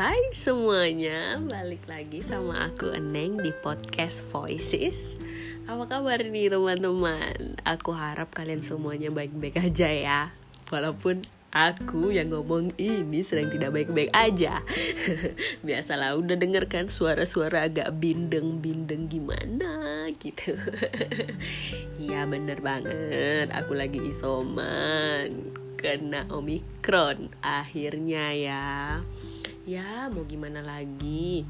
Hai semuanya, balik lagi sama aku Eneng di podcast Voices. Apa kabar nih teman-teman? Aku harap kalian semuanya baik-baik aja ya. Walaupun aku yang ngomong ini sedang tidak baik-baik aja. Biasalah udah denger kan suara-suara agak bindeng-bindeng gimana gitu. Iya bener banget, aku lagi isoman kena omikron akhirnya ya ya mau gimana lagi?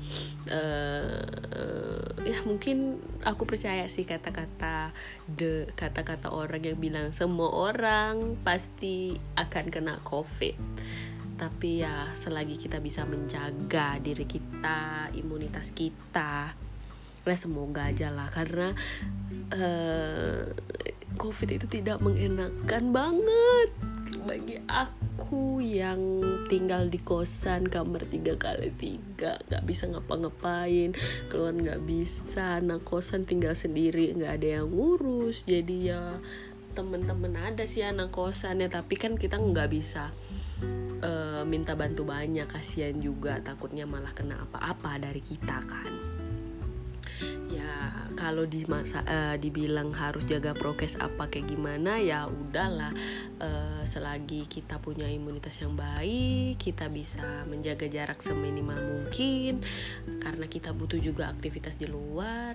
Uh, uh, ya mungkin aku percaya sih kata-kata the kata-kata orang yang bilang semua orang pasti akan kena covid. Tapi ya selagi kita bisa menjaga diri kita imunitas kita ya semoga aja lah. Karena uh, covid itu tidak mengenakan banget bagi aku yang tinggal di kosan kamar tiga kali tiga nggak bisa ngapa-ngapain keluar nggak bisa anak kosan tinggal sendiri nggak ada yang ngurus. Jadi ya temen-temen ada sih anak kosannya tapi kan kita nggak bisa uh, minta bantu banyak kasihan juga takutnya malah kena apa-apa dari kita kan. Ya kalau di masa uh, dibilang harus jaga prokes apa kayak gimana ya udahlah. Uh, selagi kita punya imunitas yang baik kita bisa menjaga jarak seminimal mungkin karena kita butuh juga aktivitas di luar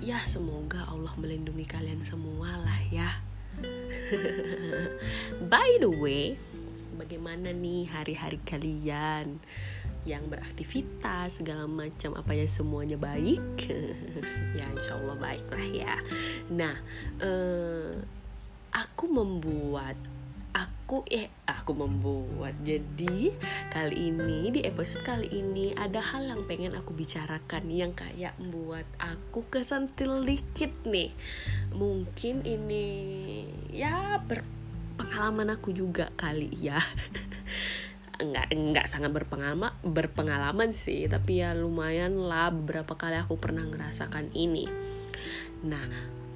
ya semoga Allah melindungi kalian semua lah ya. By the way bagaimana nih hari-hari kalian yang beraktivitas segala macam apa yang semuanya baik. Ya insya Allah baik lah ya. Nah eh, aku membuat aku eh aku membuat. Jadi kali ini di episode kali ini ada hal yang pengen aku bicarakan yang kayak membuat aku kesentil dikit nih. Mungkin ini ya berpengalaman aku juga kali ya nggak nggak sangat berpengalaman berpengalaman sih. Tapi ya lumayan lah beberapa kali aku pernah ngerasakan ini. Nah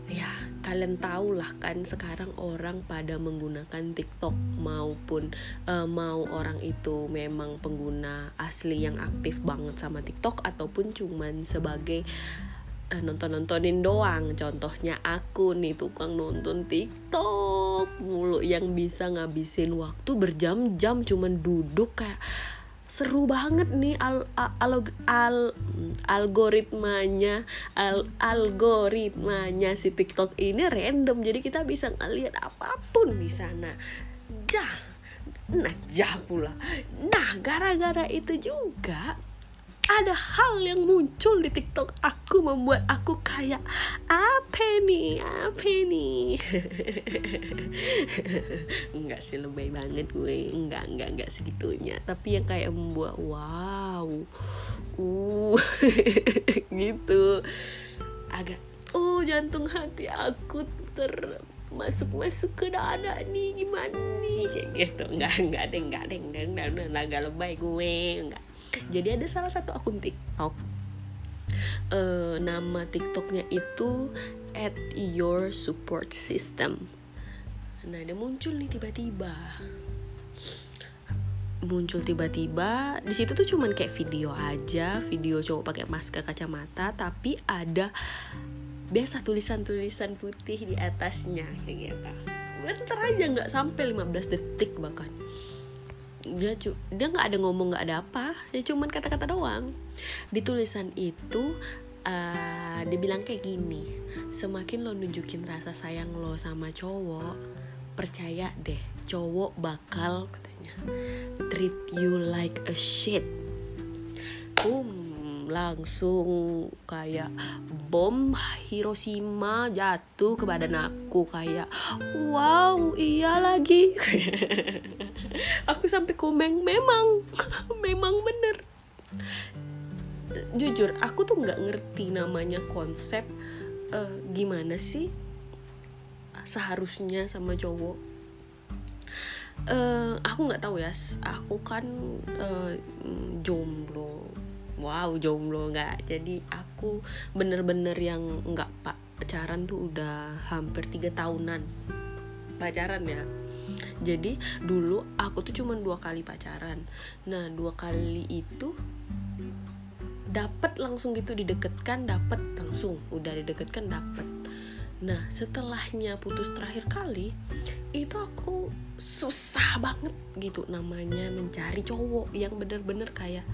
ya kalian tahu lah kan sekarang orang pada menggunakan TikTok maupun uh, mau orang itu memang pengguna asli yang aktif banget sama TikTok ataupun cuman sebagai nonton-nontonin doang. Contohnya aku nih tukang nonton TikTok mulu yang bisa ngabisin waktu berjam-jam cuman duduk kayak seru banget nih al, al, al, algoritmanya al, algoritmanya si TikTok ini random. Jadi kita bisa ngeliat apa pun di sana. Dah nah jah pula. Nah gara-gara itu juga ada hal yang muncul di TikTok. Aku membuat aku kayak apa nih? Apa nih? Enggak sih lebay banget gue. Enggak enggak enggak segitunya. Tapi yang kayak membuat wow. Uh gitu. Agak oh jantung hati aku ter masuk masuk ke dada nih gimana nih kayak gitu. Deh enggak deh enggak enggak enggak, enggak, enggak lebay gue enggak. Jadi ada salah satu akun TikTok. Uh, nama TikToknya itu at your support system. Nah dia muncul nih tiba-tiba. Muncul tiba-tiba. Di situ tuh cuman kayak video aja video cowok pakai masker kacamata tapi ada biasa tulisan-tulisan putih di atasnya kayak gitu. Bentar aja nggak sampai 15 detik bahkan. Dia cu dia nggak ada ngomong nggak ada apa. Ya cuman kata-kata doang. Di tulisan itu uh, dia bilang kayak gini semakin lo nunjukin rasa sayang lo sama cowok percaya deh cowok bakal katanya treat you like a shit. Boom langsung kayak bom Hiroshima jatuh ke badan aku kayak wow iya lagi. Aku sampai komen memang memang bener. Jujur aku tuh nggak ngerti namanya konsep uh, gimana sih seharusnya sama cowok. Uh, aku nggak tahu ya aku kan uh, jomblo wow jomblo nggak. Jadi aku bener-bener yang nggak pak pacaran tuh udah hampir tiga tahunan. Pacaran ya. Jadi dulu aku tuh cuma dua kali pacaran. Nah dua kali itu dapat langsung gitu dideketkan dapat langsung. Udah dideketkan dapat nah setelahnya putus terakhir kali itu aku susah banget gitu namanya mencari cowok yang bener-bener kayak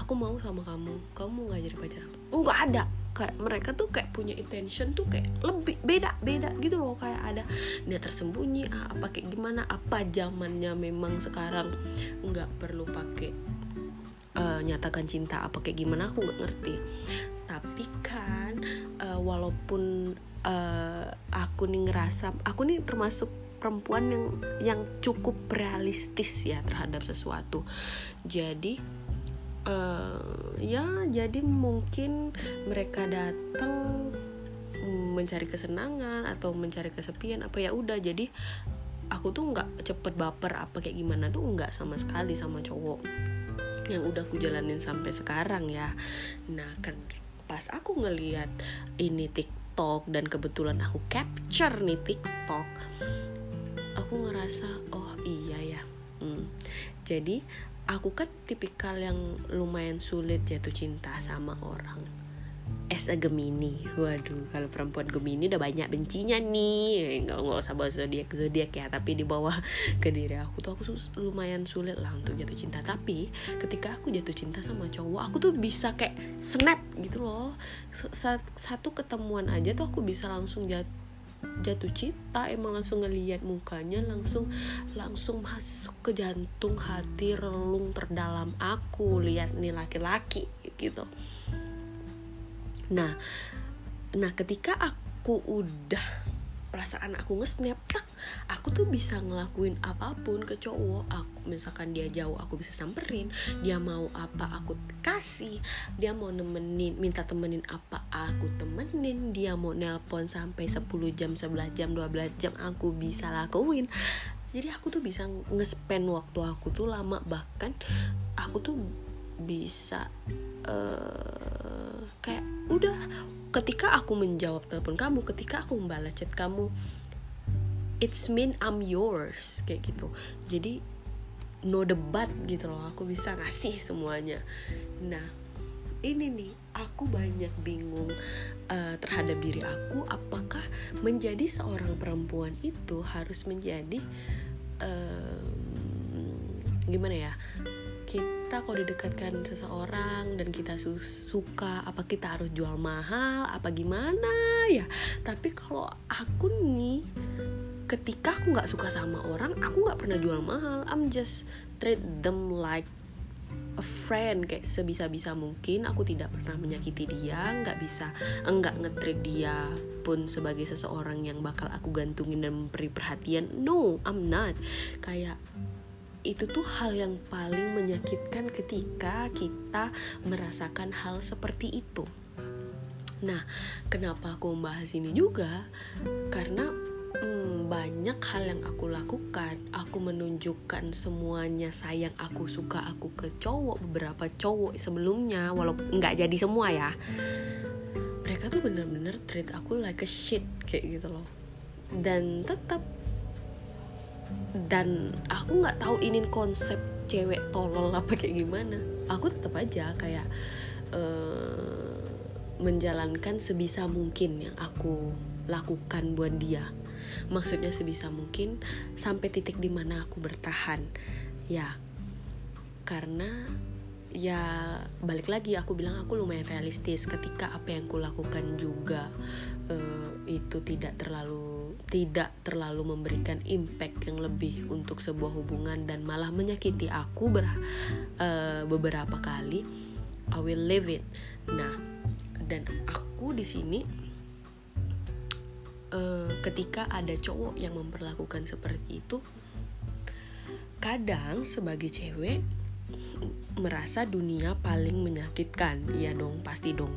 aku mau sama kamu. Kamu nggak jadi pacar aku? Nggak ada. Kayak mereka tuh kayak punya intention tuh kayak lebih beda beda gitu loh. Kayak ada dia tersembunyi apa kayak gimana? Apa zamannya memang sekarang nggak perlu pakai uh, nyatakan cinta? Apa kayak gimana? Aku nggak ngerti. Tapi kan uh, walaupun uh, aku nih ngerasa aku nih termasuk perempuan yang yang cukup realistis ya terhadap sesuatu. Jadi uh, ya jadi mungkin mereka datang mencari kesenangan atau mencari kesepian apa ya udah. Jadi aku tuh nggak cepet baper apa kayak gimana tuh nggak sama sekali sama cowok yang udah aku jalanin sampai sekarang ya. Nah kan pas aku ngeliat ini TikTok dan kebetulan aku capture nih TikTok aku ngerasa oh iya ya. Hmm. jadi aku kan tipikal yang lumayan sulit jatuh cinta sama orang. As a Gemini. Waduh kalau perempuan Gemini udah banyak bencinya nih. Nggak nggak usah bawa zodiak zodiak ya tapi di bawah ke diri aku tuh aku lumayan sulit lah untuk jatuh cinta. Tapi ketika aku jatuh cinta sama cowok aku tuh bisa kayak snap gitu loh. Satu ketemuan aja tuh aku bisa langsung jatuh jatuh cinta emang langsung ngeliat mukanya langsung langsung masuk ke jantung hati relung terdalam aku lihat nih laki-laki gitu. Nah nah ketika aku udah perasaan aku nge-snap tak aku tuh bisa ngelakuin apa pun ke cowok. Aku misalkan dia jauh aku bisa samperin. Dia mau apa aku kasih. Dia mau nemenin minta temenin apa aku temenin. Dia mau nelpon sampai 10 jam 11 jam 12 jam aku bisa lakuin. Jadi aku tuh bisa nge-spend waktu aku tuh lama. Bahkan aku tuh bisa uh, kayak udah ketika aku menjawab telepon kamu ketika aku membalas chat kamu it's mean I'm yours kayak gitu. Jadi no debat gitu loh. Aku bisa ngasih semuanya. Nah ini nih aku banyak bingung uh, terhadap diri aku. Apakah menjadi seorang perempuan itu harus menjadi uh, gimana ya? Kita kalau didekatkan seseorang dan kita su suka apa kita harus jual mahal apa gimana ya? Tapi kalau aku nih ketika aku nggak suka sama orang aku nggak pernah jual mahal I'm just treat them like a friend kayak sebisa-bisa mungkin aku tidak pernah menyakiti dia nggak bisa enggak ngetreat dia pun sebagai seseorang yang bakal aku gantungin dan memberi perhatian no I'm not kayak itu tuh hal yang paling menyakitkan ketika kita merasakan hal seperti itu. Nah, kenapa aku membahas ini juga? Karena hmm, banyak hal yang aku lakukan. Aku menunjukkan semuanya sayang aku suka aku ke cowok beberapa cowok sebelumnya, walaupun nggak jadi semua ya. Mereka tuh bener-bener treat aku like a shit kayak gitu loh. Dan tetap dan aku nggak tahu ini konsep cewek tolol apa kayak gimana aku tetap aja kayak uh, menjalankan sebisa mungkin yang aku lakukan buat dia maksudnya sebisa mungkin sampai titik di mana aku bertahan. Ya karena ya balik lagi aku bilang aku lumayan realistis ketika apa yang aku lakukan juga uh, itu tidak terlalu tidak terlalu memberikan impact yang lebih untuk sebuah hubungan dan malah menyakiti aku ber, uh, beberapa kali. I will live it. Nah dan aku di sini uh, ketika ada cowok yang memperlakukan seperti itu kadang sebagai cewek merasa dunia paling menyakitkan. Ya dong pasti dong.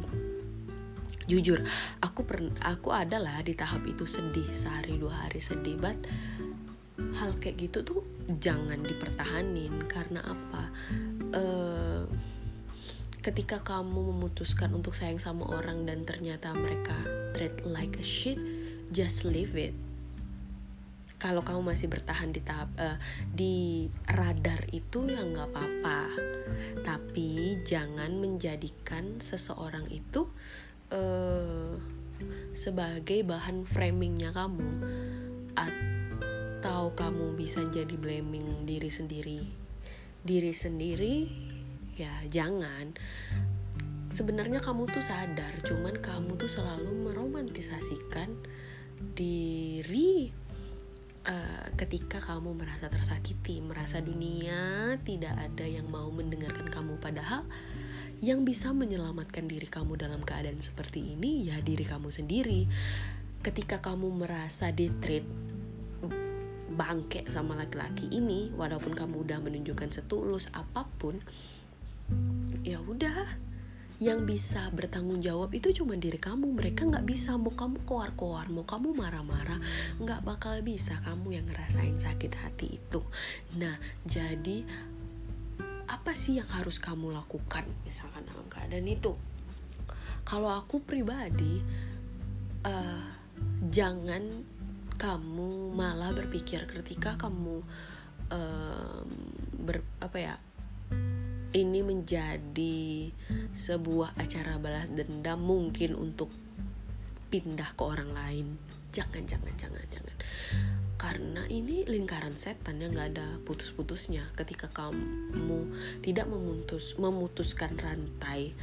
Jujur aku per aku adalah di tahap itu sedih sehari dua hari sedih but hal kayak gitu tuh jangan dipertahanin. Karena apa? Uh, ketika kamu memutuskan untuk sayang sama orang dan ternyata mereka treat like a shit just leave it. Kalau kamu masih bertahan di tahap uh, di radar itu ya nggak apa-apa. Tapi jangan menjadikan seseorang itu uh, sebagai bahan framingnya kamu. Atau kamu bisa jadi blaming diri sendiri. Diri sendiri ya jangan. Sebenarnya kamu tuh sadar cuman kamu tuh selalu meromantisasikan diri uh, ketika kamu merasa tersakiti merasa dunia tidak ada yang mau mendengarkan kamu padahal yang bisa menyelamatkan diri kamu dalam keadaan seperti ini ya diri kamu sendiri. Ketika kamu merasa ditreat bangke sama laki-laki ini walaupun kamu udah menunjukkan setulus apa pun ya udah yang bisa bertanggung jawab itu cuma diri kamu. Mereka nggak bisa. Mau kamu koar-koar mau kamu marah-marah nggak bakal bisa kamu yang ngerasain sakit hati itu. Nah jadi apa sih yang harus kamu lakukan? Misalkan dalam keadaan itu. Kalau aku pribadi uh, jangan kamu malah berpikir ketika kamu um, ber apa ya ini menjadi sebuah acara balas dendam mungkin untuk pindah ke orang lain. Jangan jangan jangan jangan. Karena ini lingkaran setan yang nggak ada putus-putusnya. Ketika kamu tidak memutus memutuskan rantai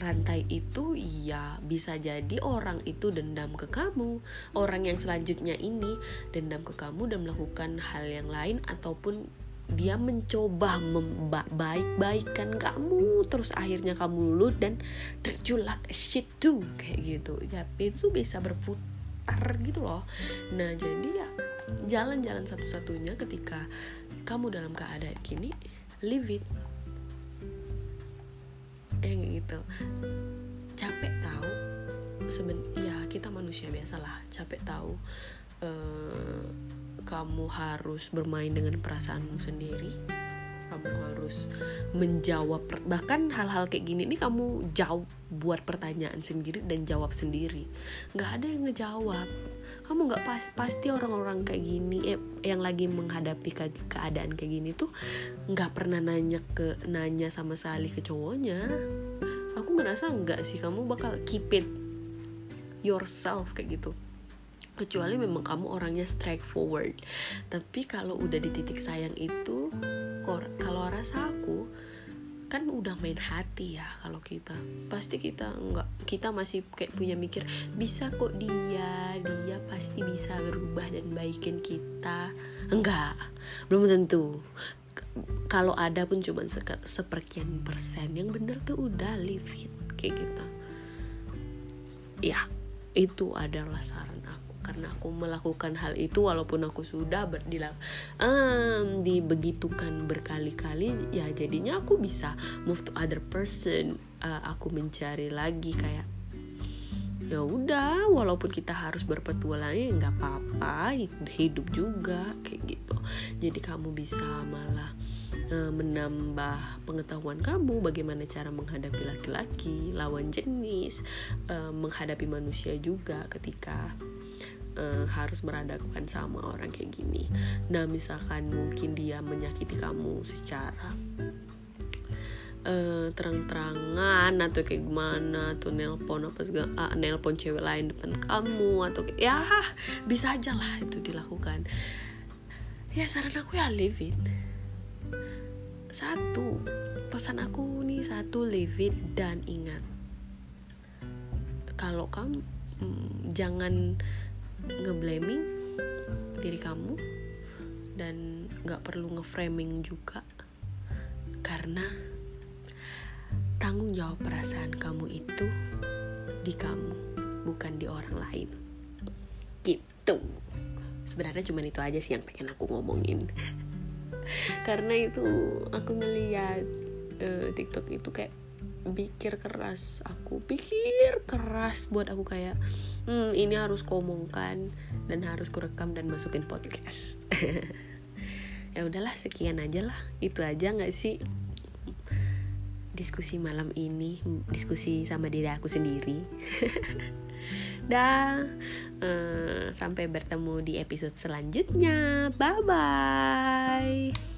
rantai itu ya bisa jadi orang itu dendam ke kamu. Orang yang selanjutnya ini dendam ke kamu dan melakukan hal yang lain ataupun dia mencoba membaik-baikan kamu terus akhirnya kamu lulu dan terculak shit tuh kayak gitu. Ya itu bisa berputar gitu loh. Nah jadi ya jalan-jalan satu-satunya ketika kamu dalam keadaan gini live it. Yang gitu. Capek tahu seben ya kita manusia biasalah capek tahu uh, kamu harus bermain dengan perasaanmu sendiri. Kamu harus menjawab bahkan hal-hal kayak gini ini kamu jawab buat pertanyaan sendiri dan jawab sendiri. Nggak ada yang ngejawab. Kamu nggak pas pasti orang-orang kayak gini eh, yang lagi menghadapi ke keadaan kayak gini tuh nggak pernah nanya ke nanya sama sekali ke cowoknya. Aku ngerasa nggak sih kamu bakal keep it yourself kayak gitu kecuali memang kamu orangnya straightforward tapi kalau udah di titik sayang itu kalau rasa aku kan udah main hati ya kalau kita. Pasti kita nggak kita masih kayak punya mikir bisa kok dia dia pasti bisa berubah dan baikin kita. Enggak belum tentu. Kalau ada pun cuma seperkian persen yang bener tuh udah live it kayak gitu. Ya itu adalah saran karena aku melakukan hal itu walaupun aku sudah berdilak um, dibegitukan berkali-kali ya jadinya aku bisa move to other person uh, aku mencari lagi kayak ya udah walaupun kita harus berpetualang ya nggak apa-apa hidup juga kayak gitu. Jadi kamu bisa malah uh, menambah pengetahuan kamu bagaimana cara menghadapi laki-laki lawan jenis uh, menghadapi manusia juga ketika uh, harus berhadapan sama orang kayak gini. Nah misalkan mungkin dia menyakiti kamu secara uh, terang-terangan atau kayak gimana atau nelpon apa segala uh, nelpon cewek lain depan kamu atau ya bisa aja lah itu dilakukan. Ya saran aku ya leave it. Satu pesan aku nih satu leave it dan ingat. Kalau kamu hmm, jangan ngeblaming diri kamu dan nggak perlu ngeframing juga karena tanggung jawab perasaan kamu itu di kamu bukan di orang lain. Gitu. Sebenarnya cuma itu aja sih yang pengen aku ngomongin. Karena itu aku melihat uh, TikTok itu kayak pikir keras aku pikir keras buat aku kayak hmm ini harus komongkan dan harus kurekam dan masukin podcast ya udahlah sekian aja lah itu aja nggak sih diskusi malam ini diskusi sama diri aku sendiri dah uh, Sampai bertemu di episode selanjutnya. Bye bye.